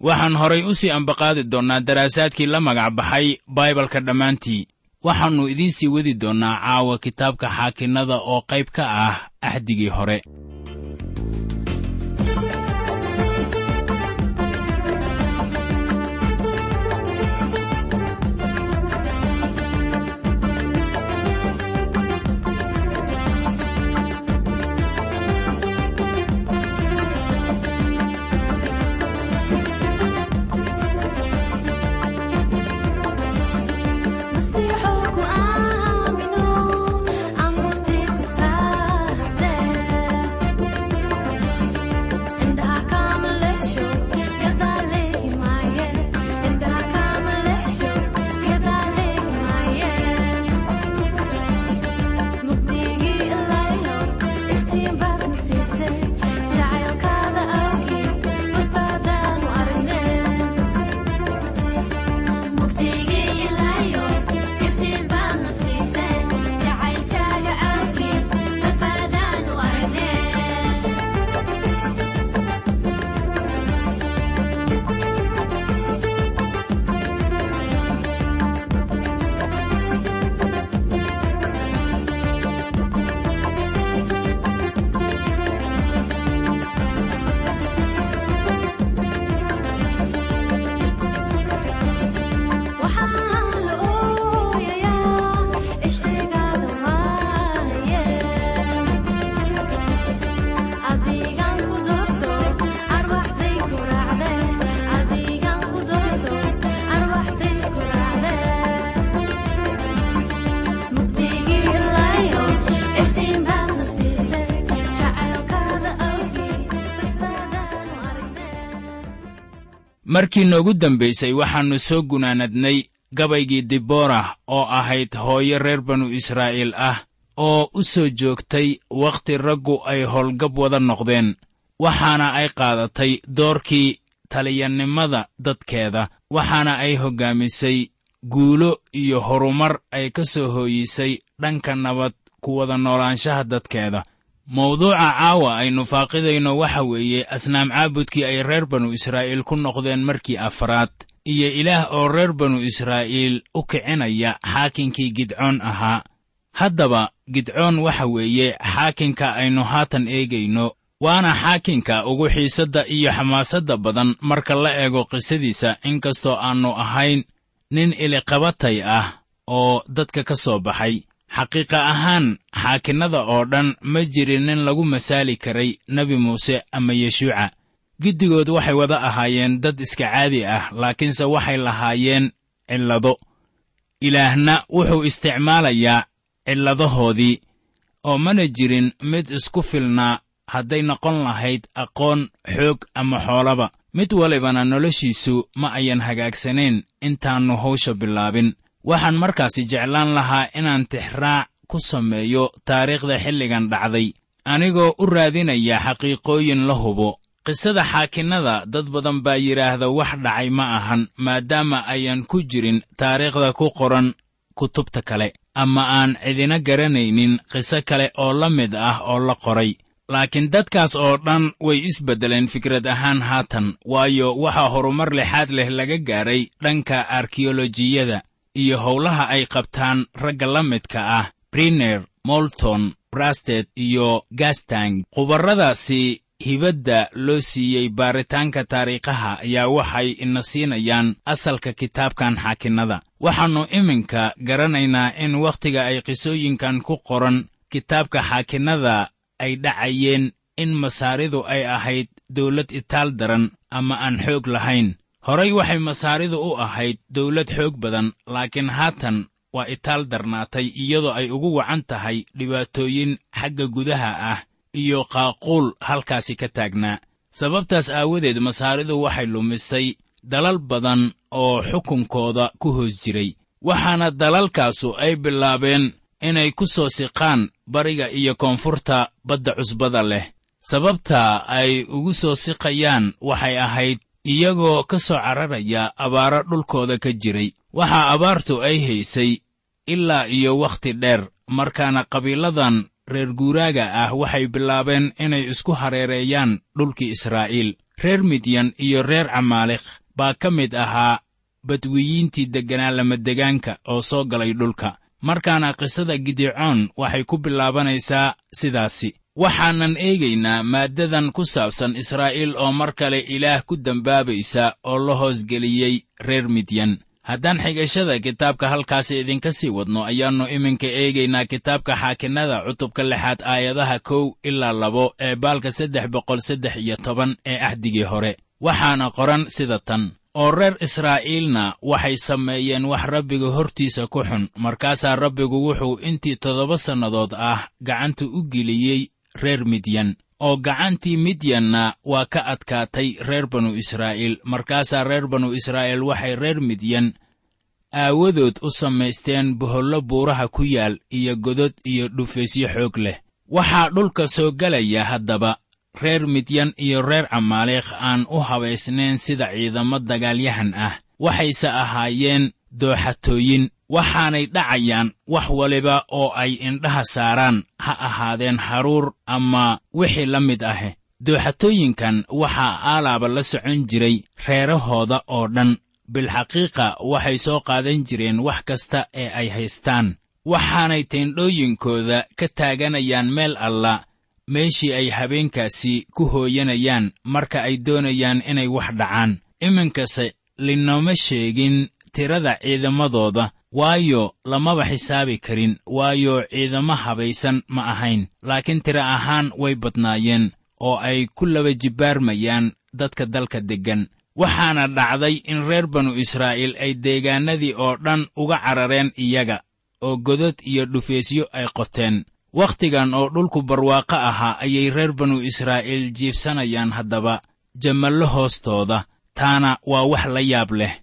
waxaan horay u sii ambaqaadi doonnaa daraasaadkii la magac baxay baibalka dhammaantii. Waxaannu idiin sii wadi doonnaa caawa kitaabka xaakinnada oo qayb ka ah axdigii hore markii noogu dambaysay waxaannu soo gunaanadnay gabaygii diboorah oo ahayd hooyo reer banu israa'iil ah oo u soo joogtay wakhti raggu ay howlgab wada noqdeen waxaana ay qaadatay doorkii taliyannimada dadkeeda waxaana ay hoggaamisay guulo iyo horumar ay ka soo hooyisay dhanka nabad ku wada noolaanshaha dadkeeda mawduuca caawa aynu faaqidayno waxa weeye asnaam caabudkii ay reer banu israa'iil ku noqdeen markii afraad iyo ilaah oo reer banu israa'iil u kicinaya xaakinkii gidcoon ahaa. Haddaba gidcoon waxa weeye xaakinka aynu haatan eegayno waana xaakinka ugu xiisadda iyo xamaasadda badan marka la eego qisadiisa inkastoo aannu ahayn nin iliqabatay ah oo dadka ka soo baxay xaqiiqa ahaan xaakinnada oo dhan ma jirin nin lagu masaali karay nebi muuse ama yeshuuca. Giddigood waxay wada ahaayeen dad iska caadi ah laakiinse waxay lahaayeen cillado. Ilaahna wuxuu isticmaalayaa cilladahoodii oo mana jirin mid isku filnaa hadday noqon lahayd aqoon xoog ama xoolaba. Mid walibana noloshiisu ma ayan hagaagsanayn intaannu hawsha bilaabin waxaan markaasi jeclaan lahaa inaan tixraac ku sameeyo taariikhda xilligan dhacday. Anigoo u raadinaya xaqiiqooyin la hubo. Qisada xaakinnada dad badan baa yidhaahda wax dhacay ma ahan maadaama ayan ku jirin taariikhda ku qoran kutubta kale. Ama aan cidina garanaynin qiso kale oo la mid ah oo la qoray. Laakiin dadkaas oo dhan way isbeddeleen fikrad ahaan haatan waayo waxaa horumar lixaad leh laga gaaray dhanka arkiyolojiyada iyo howlaha ay qabtaan ragga la midka ah briner molton brasted iyo gastang. Khubarradaasi hibadda loo siiyey baaritaanka taariikhaha ayaa waxay ina siinayaan asalka kitaabkan xaakinnada. Waxaannu iminka garanaynaa in wakhtiga ay qisooyinkan ku qoran kitaabka xaakinnada ay dhacayeen in masaaridu ay ahayd dawlad itaal daran ama aan xoog lahayn horay waxay masaaridu u ahayd dawlad xoog badan laakiin haatan waa itaal darnaatay iyadoo ay ugu wacan tahay dhibaatooyin xagga gudaha ah iyo qaaquul halkaasi ka taagnaa sababtaas aawadeed masaaridu waxay lumisay dalal badan oo xukunkooda ku hoos jiray waxaana dalalkaasu ay bilaabeen inay ku soo siqaan bariga iyo koonfurta badda cusbada leh. Sababta ay ugu soo siqayaan waxay ahayd iyagoo ka soo cararaya abaaro dhulkooda ka jiray. Waxaa abaartu ay haysay ilaa iyo wakhti dheer markaana qabiiladan reer guuraaga ah waxay bilaabeen inay isku hareereeyaan dhulkii israa'iil. Reer midyan iyo reer camaalikh baa ka mid ahaa badwiyiintii degganaa lamadegaanka oo soo galay dhulka. Markaana qisada gidicoon waxay ku bilaabanaysaa sidaasi waxaanan eegaynaa maaddadan ku saabsan israa'iil oo mar kale ilaah ku dembaabaysa oo la hoosgeliyey reer midyan haddaan xigashada kitaabka halkaasi idinka sii wadno ayaannu iminka eegaynaa kitaabka xaakinnada cutubka lixaad aayadaha kow ilaa labo ee baalka saddex boqol saddex iyo toban ee ahdigii hore. Waxaana qoran sida tan oo reer israa'iilna waxay sameeyeen wax rabbiga hortiisa ku xun markaasaa rabbigu wuxuu intii toddoba sannadood ah gacanta u geliyey reer midyan oo gacantii midyanna waa ka adkaatay reer banu israa'iil. Markaasaa reer banu israa'iil waxay reer midyan aawadood u samaysteen bohollo buuraha ku yaal iyo godod iyo dhufaysyo xoog leh. Waxaa dhulka soo gelaya haddaba reer midyan iyo reer camaaliikh aan u habaysnayn sida ciidamo dagaalyahan ah. Waxayse ahaayeen dooxatooyin waxaanay dhacayaan wax waliba oo ay indhaha saaraan ha ahaadeen haruur ama wixii la mid ah dooxatooyinkan waxaa aalaaba la socon jiray reerahooda oo dhan. Bilxaqiiqa waxay soo qaadan jireen wax kasta ee ay haystaan. Waxaanay teendhooyinkooda ka taaganayaan meel alla. Meeshii ay habeenkaasi ku hooyanayaan marka ay doonayaan inay wax dhacaan. Iminkase linooma sheegin tirada ciidamadooda waayo lamaba xisaabi karin waayo ciidamo habaysan ma ahayn laakiin tiro ahaan way badnaayeen oo ay ku laba jibbaarmayaan dadka dalka deggan. Waxaana dhacday in reer banu israa'iil ay deegaannadii oo dhan uga carareen iyaga oo godod iyo dhufeysyo ay qoteen. Wakhtigan oo dhulku barwaaqo ahaa ayay reer banu israa'iil jiibsanayaan haddaba jamallo hoostooda taana waa wax la yaab leh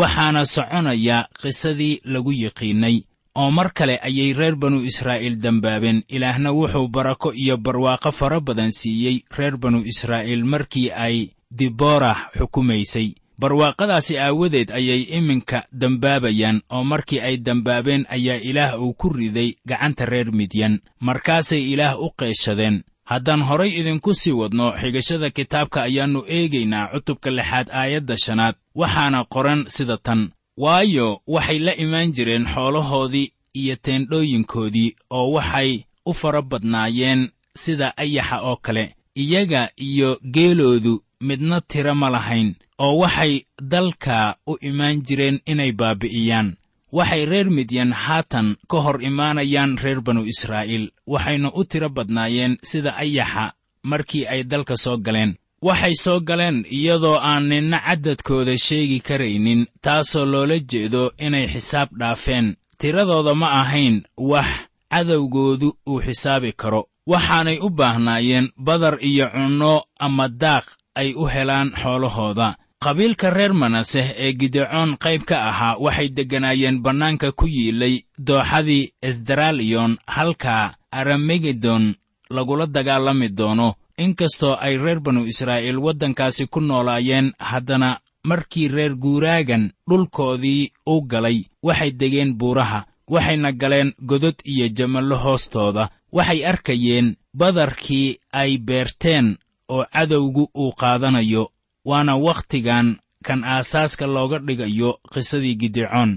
waxaana soconaya qisadii lagu yiqiinnay oo mar kale ayay reer banu israa'iil dembaabeen ilaahna wuxuu barako iyo barwaaqo fara badan siiyey reer banu israa'iil markii ay diboorah xukumaysay. Barwaaqadaasi aawadeed ayay iminka dembaabayaan oo markii ay dembaabeen ayaa ilaah uu ku riday gacanta reer midyan markaasay ilaah u qeeshadeen haddaan horay idinku sii wadno xigashada kitaabka ayaannu eegaynaa cutubka lixaad aayadda shanaad. Waxaana qoran sida tan. Waayo waxay la imaan jireen xoolahoodii iyo teendhooyinkoodii oo waxay u fara badnaayeen sida ayaxa oo kale. Iyaga iyo geeloodu midna tiro ma lahayn oo waxay dalka u imaan jireen inay baabi'iyaan waxay reer midyan haatan ka hor imaanayaan reer banu israa'iil. Waxayna u tiro badnaayeen sida ayaxa markii ay dalka soo galeen. Waxay soo galeen iyadoo aan ninna caddadkooda sheegi karaynin taasoo loola jeedo inay xisaab dhaafeen. Tiradooda ma ahayn wax cadowgoodu uu xisaabi karo. Waxaanay u baahnaayeen badar iyo cunno ama daaq ay u helaan xoolahooda qabiilka reer manaseh ee gidecoon qayb ka ahaa waxay degganaayeen bannaanka ku yiilay dooxadii esdaraliyon halka aramegedon lagula dagaalami doono. Inkastoo ay reer banu israa'iil waddankaasi ku noolaayeen haddana markii reer guuraagan dhulkoodii u galay waxay degeen buuraha waxayna galeen godod iyo jamallo hoostooda. Waxay arkayeen badarkii ay beerteen oo cadowgu uu qaadanayo waana wakhtigan kan aasaaska looga dhigayo qisadii gidecoon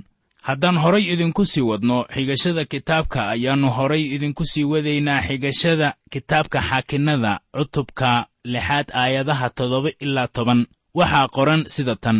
haddaan horay idinku sii wadno xigashada kitaabka ayaannu horay idinku sii wadaynaa xigashada kitaabka xaakinnada cutubka lixaad aayadaha toddoba ilaa toban. Waxaa qoran sida tan.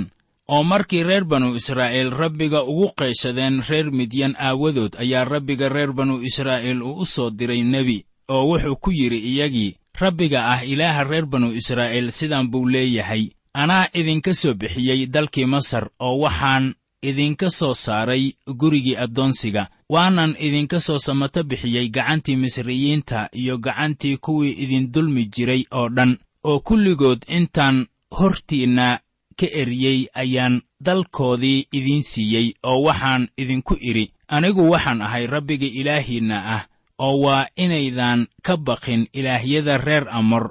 Oo markii reer banu israa'iil rabbiga ugu qeeshadeen reer midyan aawadood ayaa rabbiga reer banu israa'iil uu u soo diray nebi oo wuxuu ku yidhi iyagii rabbiga ah ilaaha reer banu israa'iil sidaan buu leeyahay anaa idinka soo bixiyey dalkii masar oo waxaan idinka soo saaray gurigii addoonsiga waanan idinka soo samato bixiyey gacantii misriyiinta iyo gacantii kuwii idin dulmi jiray oo dhan oo kulligood intaan hortiinna ka eryey ayaan dalkoodii idiin siiyey oo waxaan idinku idhi anigu waxaan ahay rabbiga ilaahiinna ah oo waa inaydaan ka baqin ilaahyada reer amor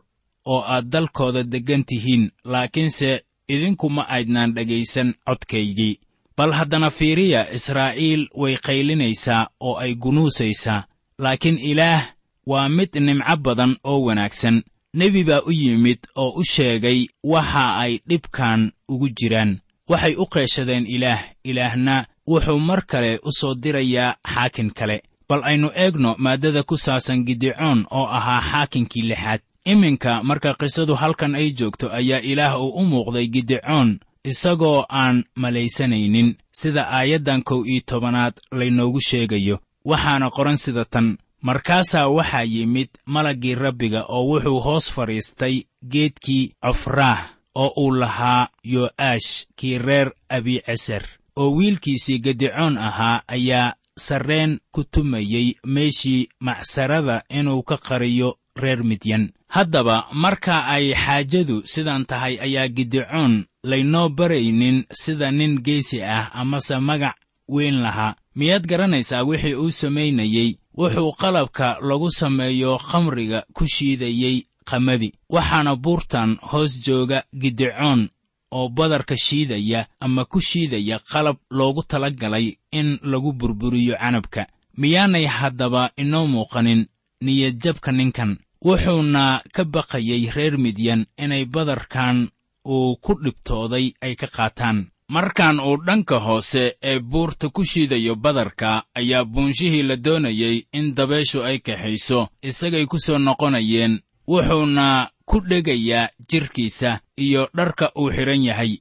oo aad dalkooda deggan tihiin laakiinse idinkuma aydnaan dhegaysan codkaygii. Bal haddana fiiriya israa'iil way qaylinaysaa oo ay gunuusaysaa laakiin ilaah waa mid nimco badan oo wanaagsan. Nebi baa u yimid oo u sheegay waxa ay dhibkan ugu jiraan. Waxay u qeeshadeen ilaah ilaahna wuxuu mar kale u soo dirayaa xaakin kale. Bal aynu eegno maaddada ku saabsan gidecoon oo ahaa xaakinkii lixaad iminka marka qisadu halkan ay joogto ayaa ilaah uu u muuqday gidecoon isagoo aan malaysanaynin sida aayaddan kow iyo tobanaad laynoogu sheegayo waxaana qoran sida tan markaasaa waxaa yimid malaggii rabbiga oo wuxuu hoos fadhiistay geedkii cofraah oo uu lahaa yo'aash kii reer abiiceser oo wiilkiisii gidecoon ahaa ayaa sarreen ku tumayey meeshii macsarada inuu ka qariyo reer midyan haddaba marka ay xaajadu sidan tahay ayaa gidecoon laynoo baraynin sida nin geesi ah amase magac weyn lahaa miyaad garanaysaa wixii uu samaynayey? Wuxuu qalabka lagu sameeyo khamriga ku shiidayey qamadi. Waxaana buurtan hoos jooga gidecoon oo badarka shiidaya ama ku shiidaya qalab loogu tala galay in lagu burburiyo canabka. Miyaanay haddaba inoo muuqanin niyadjabka ninkan wuxuuna ka baqayey reer midyan inay badarkan uu ku dhibtooday ay ka qaataan. Markan uu dhanka hoose ee buurta ku shiidayo badarka ayaa buunshihii la doonayey in dabeeshu ay kaxayso isagay ku soo noqonayeen wuxuuna ku dhegayaa jidhkiisa iyo dharka uu xidhan yahay.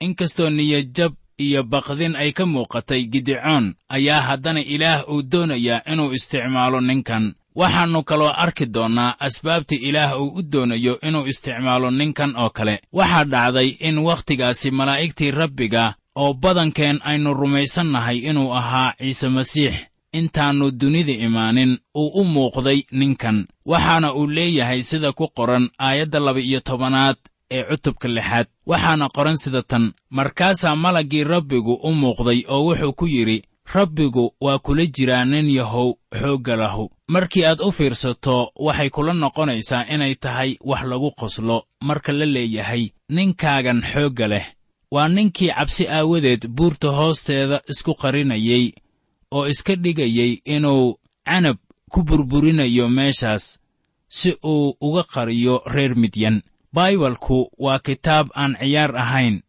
Inkastoo niyadjab iyo baqdin ay ka muuqatay gidecoon ayaa haddana ilaah uu doonayaa inuu isticmaalo ninkan waxaannu kaloo arki doonnaa asbaabta ilaah uu u doonayo inuu isticmaalo ninkan oo kale. Waxaa dhacday in wakhtigaasi malaa'igtii rabbiga oo badankeen aynu rumaysannahay inuu ahaa ciise masiix. Intaannu dunida imaanin uu u muuqday ninkan. Waxaana uu leeyahay sida ku qoran aayadda laba-iyo tobanaad ee cutubka lixaad. Waxaana qoran sida tan markaasaa malaggii rabbigu u muuqday oo wuxuu ku yidhi rabbigu waa kula jiraa nin yahow xoogga lahu. Markii aad u fiirsato waxay kula noqonaysaa inay tahay wax lagu qoslo marka la leeyahay ninkaagan xoogga leh. Waa ninkii cabsi aawadeed buurta hoosteeda isku qarinayey oo iska dhigayey inuu canab ku burburinayo meeshaas si uu uga qariyo reer midyan. Baibalku waa kitaab aan ciyaar ahayn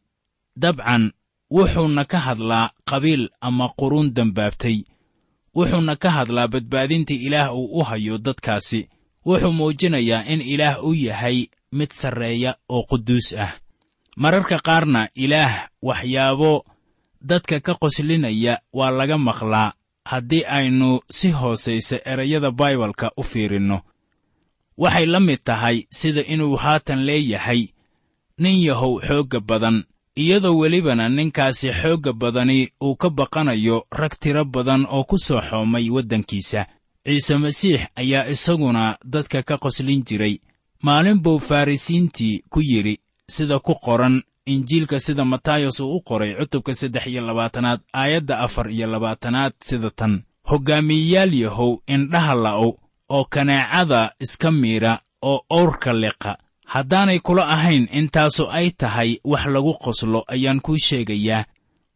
dabcan wuxuuna ka hadlaa qabiil ama quruun dembaabtay wuxuuna ka hadlaa badbaadinta ilaah uu u hayo dadkaasi. Wuxuu muujinayaa in ilaah uu yahay mid sarreeya oo quduus ah. Mararka qaarna ilaah waxyaabo dadka ka qoslinaya waa laga maqlaa haddii aynu si hoosaysa erayada baibalka u fiirinno. Waxay la mid tahay sida inuu haatan leeyahay nin yahow xoogga badan iyadoo welibana ninkaasi xoogga badani uu ka baqanayo rag tiro badan oo ku soo xoomay waddankiisa. Ciise masiix ayaa isaguna dadka ka qoslin jiray. Maalin buu farrisiintii ku yidhi sida ku qoran injiilka sida matayos uu u qoray cutubka saddex iyo labaatanaad aayadda afar iyo labaatanaad sida tan. Hoggaamiyeyaal yahow indhaha la'ow oo kaneecada iska miidha oo owrka liqa haddaanay kula ahayn intaasu ay tahay wax lagu qoslo ayaan kuu sheegayaa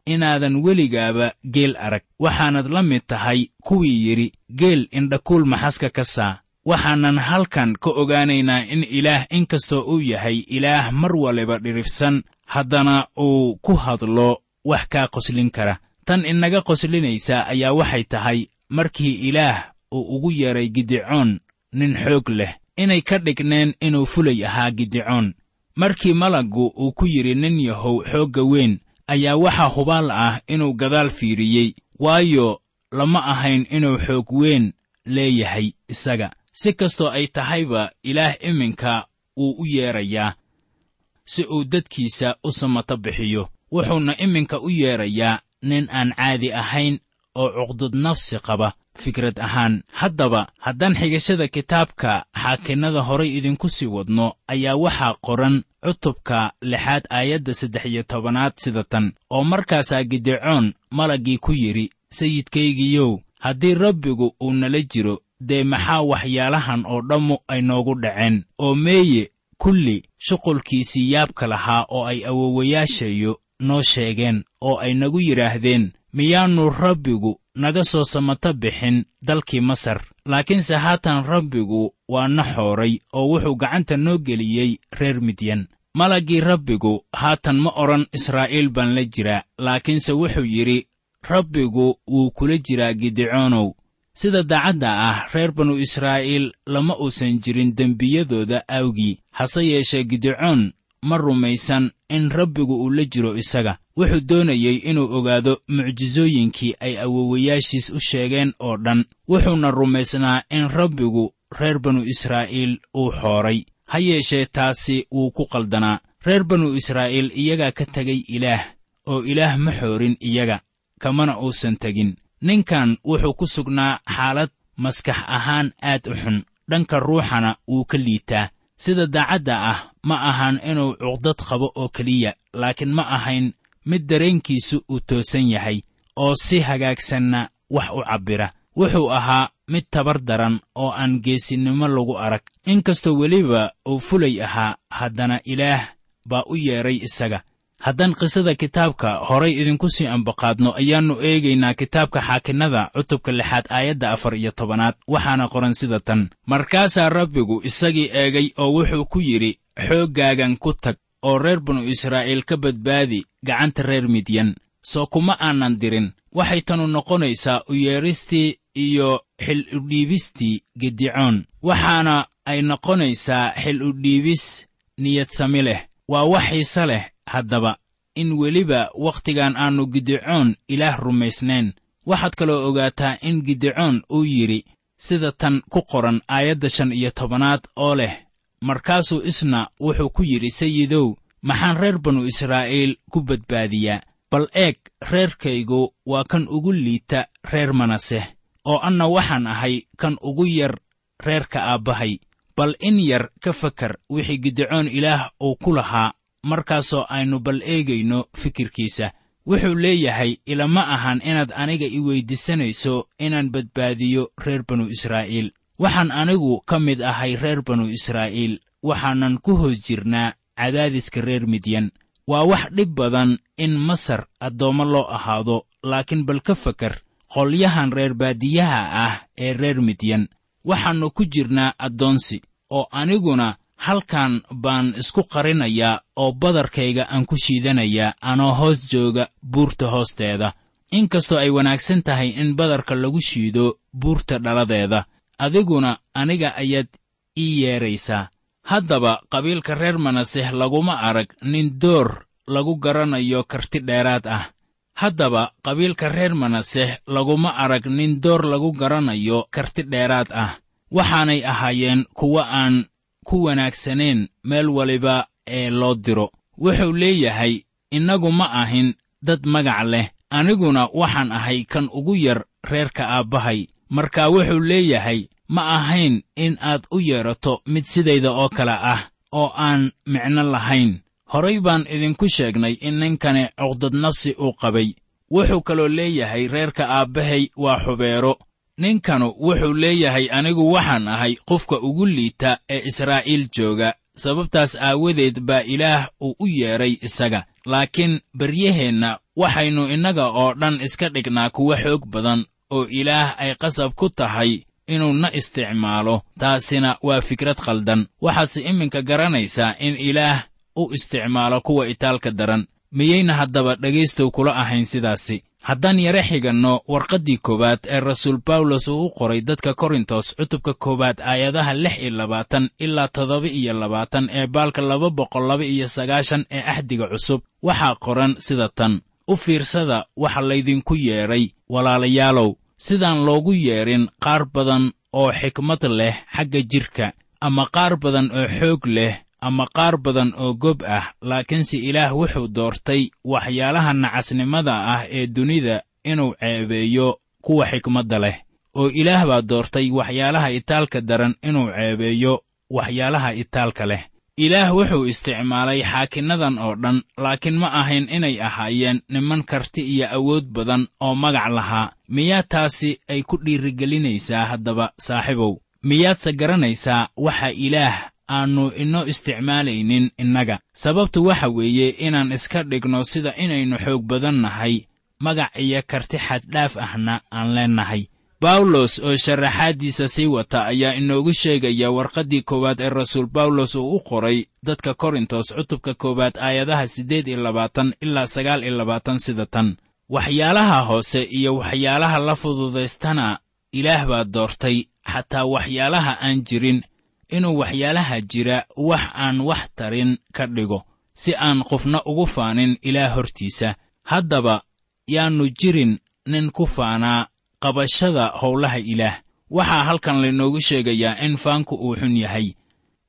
inaadan weligaaba geel arag. Waxaanad la mid tahay kuwii yidhi geel indhakuul maxaska ka saa. Waxaanan halkan ka ogaanaynaa in ilaah inkastoo uu yahay ilaah mar waliba dhirifsan haddana uu ku hadlo wax kaa qoslin kara. Tan inaga qoslinaysa ayaa waxay tahay markii ilaah uu ugu yeedhay gidicoon nin xoog leh inay ka dhigneen inuu fulay ahaa gidicoon markii malaggu uu ku yidhi nin yahow xoogga weyn ayaa waxaa hubaal ah inuu gadaal fiiriyey waayo lama ahayn inuu xoog weyn leeyahay isaga. Si kastoo ay tahayba ilaah iminka wuu u yeedrayaa si uu dadkiisa u samato bixiyo. Wuxuuna iminka u yeedrayaa nin aan caadi ahayn oo cuqdad nafsi qaba fikrad ahaan. Haddaba haddaan xigashada kitaabka xaakinnada horay idinku sii wadno ayaa waxaa qoran cutubka lixaad aayadda saddex iyo tobanaad sida tan oo markaasaa gidicoon malaggii ku yidhi sayidkaygiyow haddii rabbigu uu nala jiro dee maxaa waxyaalahan oo dhammu ay noogu dhaceen? Oo meeye kulli shuqulkiisii yaabka lahaa oo ay awowayaashayo noo sheegeen oo ay nagu yidhaahdeen miyaannu rabbigu naga soo samato bixin dalkii masar. Laakiinse haatan rabbigu waa na xooray oo wuxuu gacanta noo geliyey reer midyan. Malaggii rabbigu haatan ma odhan israa'iil baan la jiraa laakiinse wuxuu yidhi rabbigu wuu kula jiraa gidicoonow sida daacadda ah reer banu israa'iil lama uusan jirin dembiyadooda awgii. Hase yeeshee gidicoon ma rumaysan in rabbigu uu la jiro isaga. Wuxuu doonayey inuu ogaado mucjisooyinkii ay awowayaashiis u sheegeen oo dhan. Wuxuuna rumaysnaa in rabbigu reer banu israa'iil uu xooray. Ha yeeshee taasi wuu ku qaldanaa. Reer banu israa'iil iyagaa ka tegay ilaah oo ilaah ma xoorin iyaga kamana uusan tegin. Ninkan wuxuu ku sugnaa xaalad maskax ahaan aad u xun. Dhanka ruuxana wuu ka liitaa sida daacadda ah ma ahan inuu cuqdad qabo oo keliya laakiin ma ahayn mid dareenkiisu uu toosan yahay oo si hagaagsanna wax u cabbira. Wuxuu ahaa mid tabar daran oo aan geesinnimo lagu arag. Inkastoo weliba uu fulay ahaa haddana ilaah baa u yeedhay isaga haddaan qisada kitaabka horay idinku sii ambaqaadno ayaannu eegaynaa kitaabka xaakinnada cutubka lixaad aayadda afar iyo tobanaad. Waxaana qoran sida tan. Markaasaa rabbigu isagii eegay oo wuxuu ku yidhi xooggaagan ku tag oo reer banu israa'iil ka badbaadi gacanta reer midyan soo kuma aanan dirin waxay tanu noqonaysaa u yeedhistii iyo xil udhiibistii gidicoon waxaana ay noqonaysaa xil udhiibis niyadsami leh. Waa wax xiise leh haddaba in weliba wakhtigan aannu gidicoon ilaah rumaysnayn. Waxaad kaloo ogaataa in gidicoon uu yidhi sida tan ku qoran aayadda shan iyo tobanaad oo leh markaasuu isna wuxuu ku yidhi sayidow maxaan reer banu israa'iil ku badbaadiyaa? Bal eeg reerkaygu waa kan ugu liita reer manaseh oo anna waxaan ahay kan ugu yar reerka aabbahay. Bal in yar ka fakar wixii gidicoon ilaah uu ku lahaa markaasoo aynu bal eegayno fikirkiisa. Wuxuu leeyahay ilama ahan inaad aniga i weyddiisanayso inaan badbaadiyo reer banu israa'iil. Waxaan anigu ka mid ahay reer banu israa'iil waxaanan ku hoos jirnaa cadaadiska reer midyan. Waa wax dhib badan in masar addoommo loo ahaado laakiin bal ka fakar qolyahan reer baadiyaha ah ee reer midyan. Waxaannu ku jirnaa addoonsi oo aniguna halkan baan isku qarinayaa oo badarkayga aan ku shiidanayaa anoo hoos jooga buurta hoosteeda. Inkastoo ay wanaagsan tahay in badarka lagu shiido buurta dhaladeeda. Adiguna aniga ayaad ii yeedraysaa haddaba qabiilka reer manaseh laguma arag nin door lagu garanayo karti dheeraad ah. Haddaba qabiilka reer manaseh laguma arag nin door lagu garanayo karti dheeraad ah. Waxaanay ahaayeen kuwo aan ku wanaagsanayn meel waliba ee loo diro. Wuxuu leeyahay innagu ma ahin dad magac leh. Aniguna waxaan ahay kan ugu yar reerka aabbahay. Marka wuxuu leeyahay ma ahayn in aad u yeedrato mid sidayda oo kale ah oo aan micno lahayn. Horay baan idinku sheegnay in ninkani cuqdad nafsi uu qabay. Wuxuu kaloo leeyahay reerka aabbahay waa xubeero ninkanu wuxuu leeyahay anigu waxaan ahay qofka ugu liita ee israa'iil jooga. Sababtaas aawadeed baa ilaah uu u yeedhay isaga. Laakiin baryaheenna waxaynu innaga oo dhan iska dhignaa kuwa xoog badan oo ilaah ay qasab ku tahay inuu na isticmaalo. Taasina waa fikrad khaldan. Waxaadse iminka garanaysaa in ilaah u isticmaalo kuwa itaalka daran. Miyayna haddaba dhegaystow kula ahayn sidaasi haddaan yare xiganno warqaddii koowaad ee rasuul bawlos uu u qoray dadka korintos cutubka koowaad aayadaha lix iyo labaatan ilaa toddoba iyo labaatan ee baalka laba boqol laba iyo sagaashan ee axdiga cusub waxaa qoran sida tan. U fiirsada waxa laydinku yeedhay walaalayaalow sidaan loogu yeedhin qaar badan oo xikmad leh xagga jidhka ama qaar badan oo xoog leh ama qaar badan oo gob ah laakiinse ilaah wuxuu doortay waxyaalaha nacasnimada ah ee dunida inuu ceebeeyo kuwa xikmadda leh oo ilaah baa doortay waxyaalaha itaalka daran inuu ceebeeyo waxyaalaha itaalka leh. Ilaah wuxuu isticmaalay xaakinnadan oo dhan laakiin ma ahayn inay ahaayeen niman karti iyo awood badan oo magac lahaa. Miyaa taasi ay ku dhiirigelinaysaa haddaba saaxiibow? Miyaadse garanaysaa waxa ilaah aannu inoo isticmaalaynin innaga. Sababtu waxa weeye inaan iska dhigno sida inaynu xoog badan nahay magac iyo karti xaddhaaf ahna aan leennahay. Bawlos oo sharaxaaddiisa sii wata ayaa inoogu sheegaya warqaddii koowaad ee rasuul bawlos uu u qoray dadka korintos cutubka koowaad aayadaha siddeed iyo labaatan ilaa sagaal iyo labaatan sida tan. Waxyaalaha hoose iyo waxyaalaha la fududaystana ilaah baa doortay xataa waxyaalaha aan jirin inuu waxyaalaha jira wax aan wax tarin ka dhigo si aan qofna ugu faanin ilaah hortiisa. Haddaba yaannu jirin nin ku faanaa qabashada howlaha ilaah. Waxaa halkan laynoogu sheegayaa in faanku uu xun yahay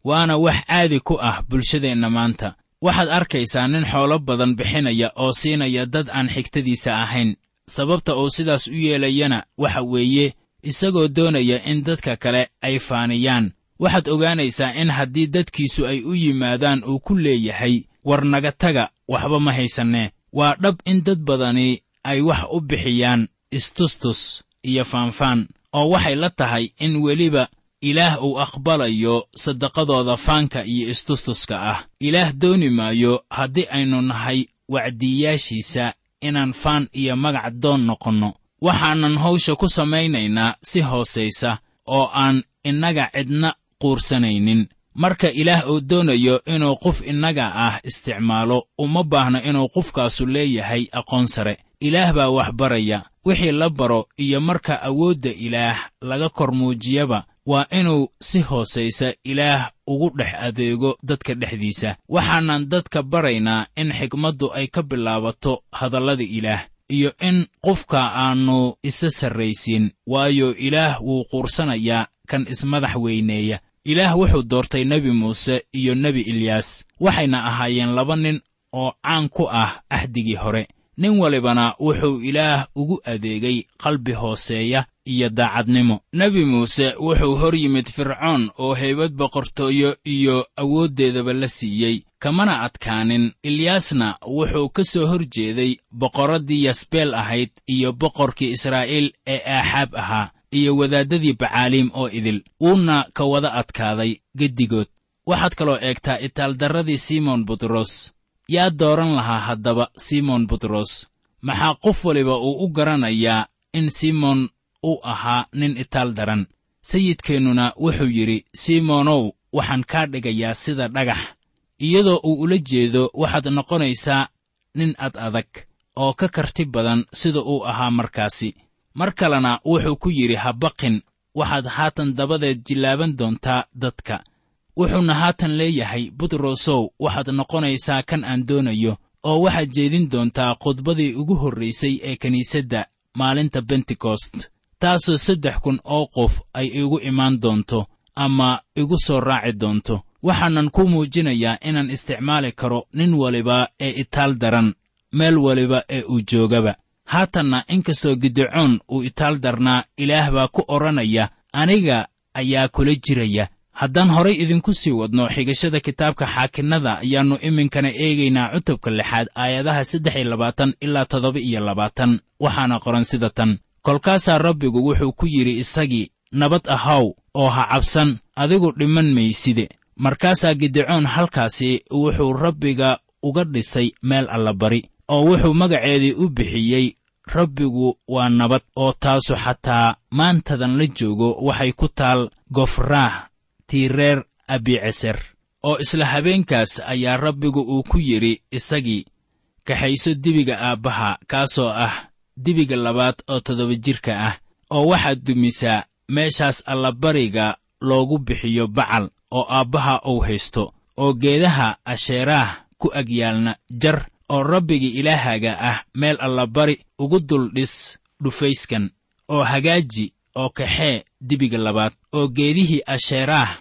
waana wax caadi ku ah bulshadeenna maanta. Waxaad arkaysaa nin xoolo badan bixinaya oo siinaya dad aan xigtadiisa ahayn sababta uu sidaas u yeelayana waxa weeye isagoo doonaya in dadka kale ay faaniyaan waxaad ogaanaysaa in haddii dadkiisu ay u yimaadaan uu ku leeyahay war naga taga waxba ma haysannee. Waa dhab in dad badani ay wax u bixiyaan istustus iyo faanfaan oo waxay la tahay in weliba ilaah uu aqbalayo saddaqadooda faanka iyo istustuska ah. Ilaah dooni maayo haddii aynu nahay wacdiyaashiisa inaan faan iyo magac doon noqonno. Waxaanan hawsha ku samaynaynaa si hoosaysa oo aan innaga cidna quursanaynin. Marka ilaah uu doonayo inuu qof innaga ah isticmaalo uma baahno inuu qofkaasu leeyahay aqoon sare. Ilaah baa wax baraya wixii la baro iyo marka awoodda ilaah laga kor muujiyaba waa inuu si hoosaysa ilaah ugu dhex adeego dadka dhexdiisa. Waxaanan dadka baraynaa in xikmaddu ay ka bilaabato hadallada ilaah iyo in qofka aannu isa sarraysiin waayo ilaah wuu quursanayaa kan ismadax weyneeya ilaah wuxuu doortay nebi muuse iyo nebi ilyaas waxayna ahaayeen laba nin oo caan ku ah axdigii hore. Nin walibana wuxuu ilaah ugu adeegay qalbi hooseeya iyo daacadnimo. Nebi muuse wuxuu hor yimid fircoon oo haybad boqortooyo iyo awooddeedaba la siiyey kamana adkaanin. Ilyaasna wuxuu ka soo hor jeeday boqorraddii yasbeel ahayd iyo boqorkii israa'iil ee aaxaab ahaa iyo wadaaddadii bacaaliim oo idil. Wuuna ka wada adkaaday geddigood. Waxaad kaloo eegtaa itaaldarradii simon butros. Yaa dooran lahaa haddaba simon butros. Maxaa qof waliba uu u garanayaa in simon uu ahaa nin itaal daran sayidkeennuna wuxuu yidhi simonow waxaan kaa dhigayaa sida dhagax. Iyadoo uu ula jeedo waxaad noqonaysaa nin ad adag oo ka karti badan sida uu ahaa markaasi mar kalena wuxuu ku yidhi habaqin waxaad haatan dabadeed jillaaban doontaa dadka. Wuxuuna haatan leeyahay butrosow waxaad noqonaysaa kan aan doonayo oo waxaad jeedin doontaa khudbadii ugu horraysay ee kiniisadda maalinta bentekost taasoo saddex kun oo qof ay igu imaan doonto ama igu soo raaci doonto. Waxaanan ku muujinayaa inaan isticmaali karo nin waliba ee itaal daran meel waliba ee uu joogaba haatanna inkastoo gidecoon uu itaal darnaa ilaah baa ku odhanaya aniga ayaa kula jiraya. Haddaan horay idinku sii wadno xigashada kitaabka xaakinnada ayaannu iminkana eegaynaa cutubka lixaad aayadaha saddex iyo labaatan ilaa toddoba iyo labaatan. Waxaana qoran sida tan kolkaasaa rabbigu wuxuu ku yidhi isagii nabad ahaw oo ha cabsan adigu dhiman mayside. Markaasaa gidecoon halkaasi wuxuu rabbiga uga dhisay meel allabari oo wuxuu magaceedii u bixiyey rabbigu waa nabad oo taasu xataa maantadan la joogo waxay ku taal gofraah tii reer abiceser oo isla habeenkaas ayaa rabbigu uu ku yidhi isagii kaxayso dibiga aabbaha kaasoo ah dibiga labaad oo toddoba jirka ah oo waxaad dumisaa meeshaas allabariga loogu bixiyo bacal oo aabbaha uu haysto oo geedaha asheeraah ku agyaalna jar oo rabbiga ilaahaaga ah meel allabari ugu dul dhis dhufayskan oo hagaaji oo kaxee dibiga labaad oo geedihii asheeraah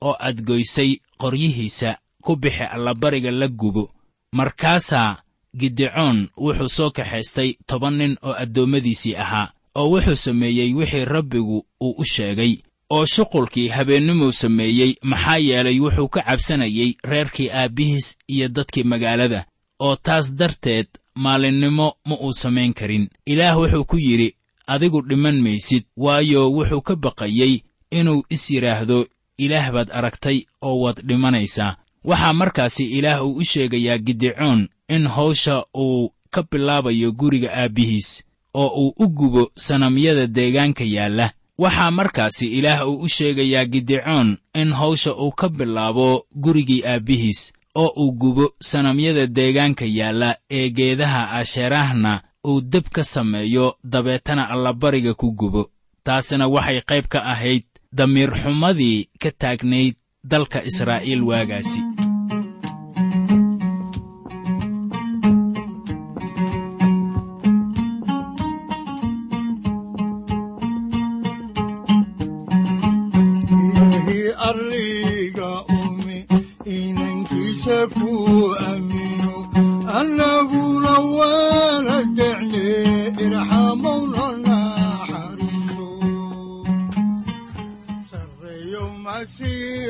oo aad goysay qoryihiisa ku bixi allabariga la gubo. Markaasaa gidecoon wuxuu soo kaxaystay toban nin oo addoommadiisii ahaa oo wuxuu sameeyey wixii rabbigu uu u sheegay oo shuqulkii habeennimuu sameeyey maxaa yeelay wuxuu ka cabsanayey reerkii aabbihiis iyo dadkii magaalada oo taas darteed maalinnimo ma uu samayn karin. Ilaah wuxuu ku yidhi adigu dhiman maysid waayo wuxuu ka baqayey inuu is yidhaahdo ilaah baad aragtay oo waad dhimanaysaa waxaa markaasi ilaah uu u sheegayaa gidecoon in hawsha uu ka bilaabayo guriga aabbihiis oo uu u gubo sanamyada deegaanka yaalla. Waxaa markaasi ilaah uu u sheegayaa gidecoon in hawsha uu ka bilaabo gurigii aabbihiis oo uu gubo sanamyada deegaanka yaalla ee geedaha asheeraahna uu deb ka sameeyo dabeetana allabariga ku gubo. Taasina waxay qayb ka ahayd damiir xumadii ka taagnayd dalka israa'iil waagaasi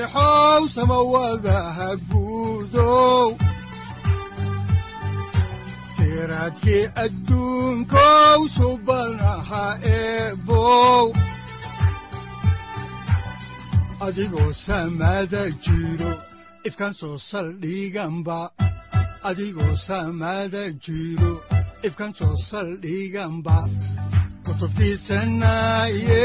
masiixow samawadaha guudow siraadkii adduunkow subanaha eebow adigoo samaada jiro ifkan soo saldhiganba adigoo samaada jiro ifkan soo saldhiganba kutubtiisanaye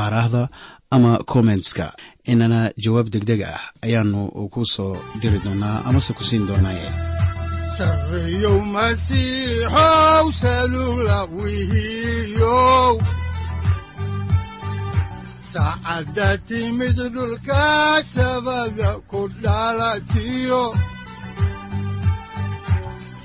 aaraahda ama kommentska inana jawaab degdeg ah ayaanu ku soo diri doonaa amase ku siin doonaaye saacadda timid dhulka sabada ku dhalatiyo